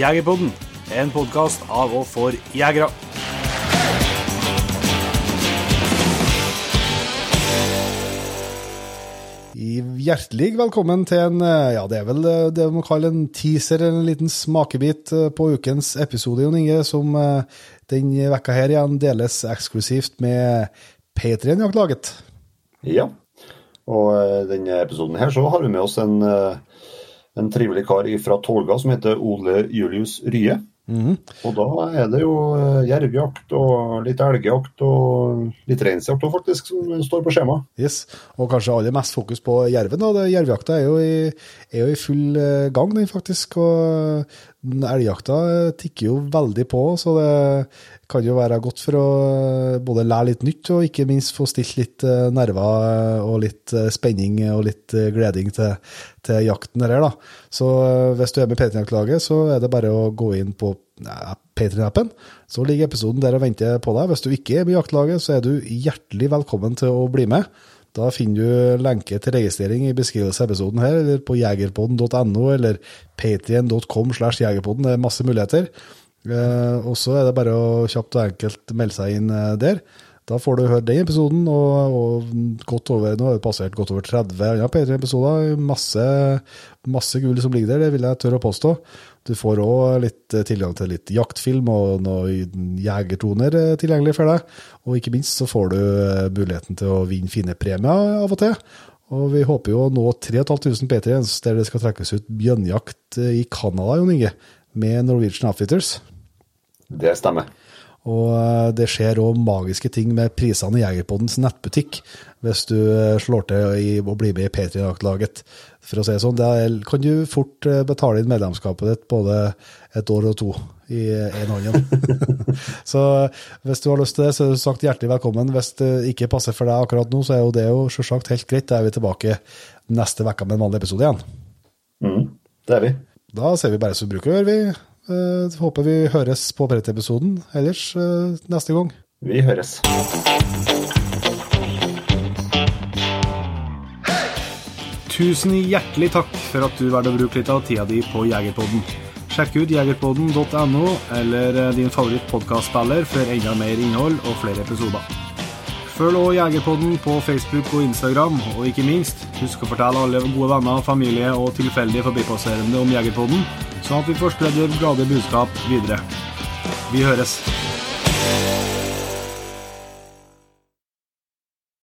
Jegerpodden, en podkast av og for jegere. Hjertelig velkommen til en, eh, ja det er vel det vi må kalle en teaser, en liten smakebit eh, på ukens episode, Jon Inge, som den vekka her igjen deles eksklusivt med Patrion-jaktlaget. Ja, og denne episoden her så har vi med oss en, en trivelig kar fra Tolga som heter Ole Julius Rye. Mm. Og da er det jo jervejakt jervjakt og litt elgjakt og litt reinsjakt faktisk som står på skjema. Yes, og kanskje aller mest fokus på jerven. da. Jervjakta er, er jo i full eh, gang, den faktisk. Og elgjakta tikker jo veldig på, så det kan jo være godt for å eh, både lære litt nytt og ikke minst få stilt litt nerver og litt spenning og litt gleding til, til jakten her. da. Så hvis du er med i Patrion-laget, så er det bare å gå inn på Patrion-appen. Så ligger episoden der og venter på deg. Hvis du ikke er med i jaktlaget, så er du hjertelig velkommen til å bli med. Da finner du lenke til registrering i beskrivelsen av episoden her, eller på jegerpodden.no, eller patrion.com slash jegerpodden. Det er masse muligheter. Eh, og så er det bare å kjapt og enkelt melde seg inn eh, der. Da får du høre den episoden, og, og godt over, nå har vi passert godt over 30 andre P3-episoder. Masse, masse gull som ligger der, det vil jeg tørre å påstå. Du får òg eh, tilgang til litt jaktfilm og noen jegertoner eh, tilgjengelig for deg. Og ikke minst så får du eh, muligheten til å vinne fine premier av og til. Og vi håper jo å nå 3500 P3-ens der det skal trekkes ut bjørnjakt i Canada, Jon Inge, med Norwegian Outfitters. Det stemmer. Og det skjer òg magiske ting med prisene i Jegerpoddens nettbutikk hvis du slår til å og blir med i P3-jaktlaget for å si det sånn. Der kan du fort eh, betale inn medlemskapet ditt både et år og to i en hånd. så hvis du har lyst til det, så er du sagt hjertelig velkommen. Hvis det ikke passer for deg akkurat nå, så er jo det jo selvsagt helt greit. Da er vi tilbake neste uke med en vanlig episode igjen. Mm, det er vi. Da ser vi bare som vi bruker vi. Uh, håper vi høres på Brett-episoden ellers uh, neste gang. Vi høres. Tusen hjertelig takk for at du valgte å bruke litt av tida di på Jegerpodden. Sjekk ut jegerpodden.no eller eh, din favorittpodkastspiller for enda mer innhold og flere episoder. Følg også Jegerpodden på Facebook og Instagram, og ikke minst, husk å fortelle alle gode venner, familie og tilfeldige forbipasserende om Jegerpodden, sånn at vi får spredd vårt glade budskap videre. Vi høres.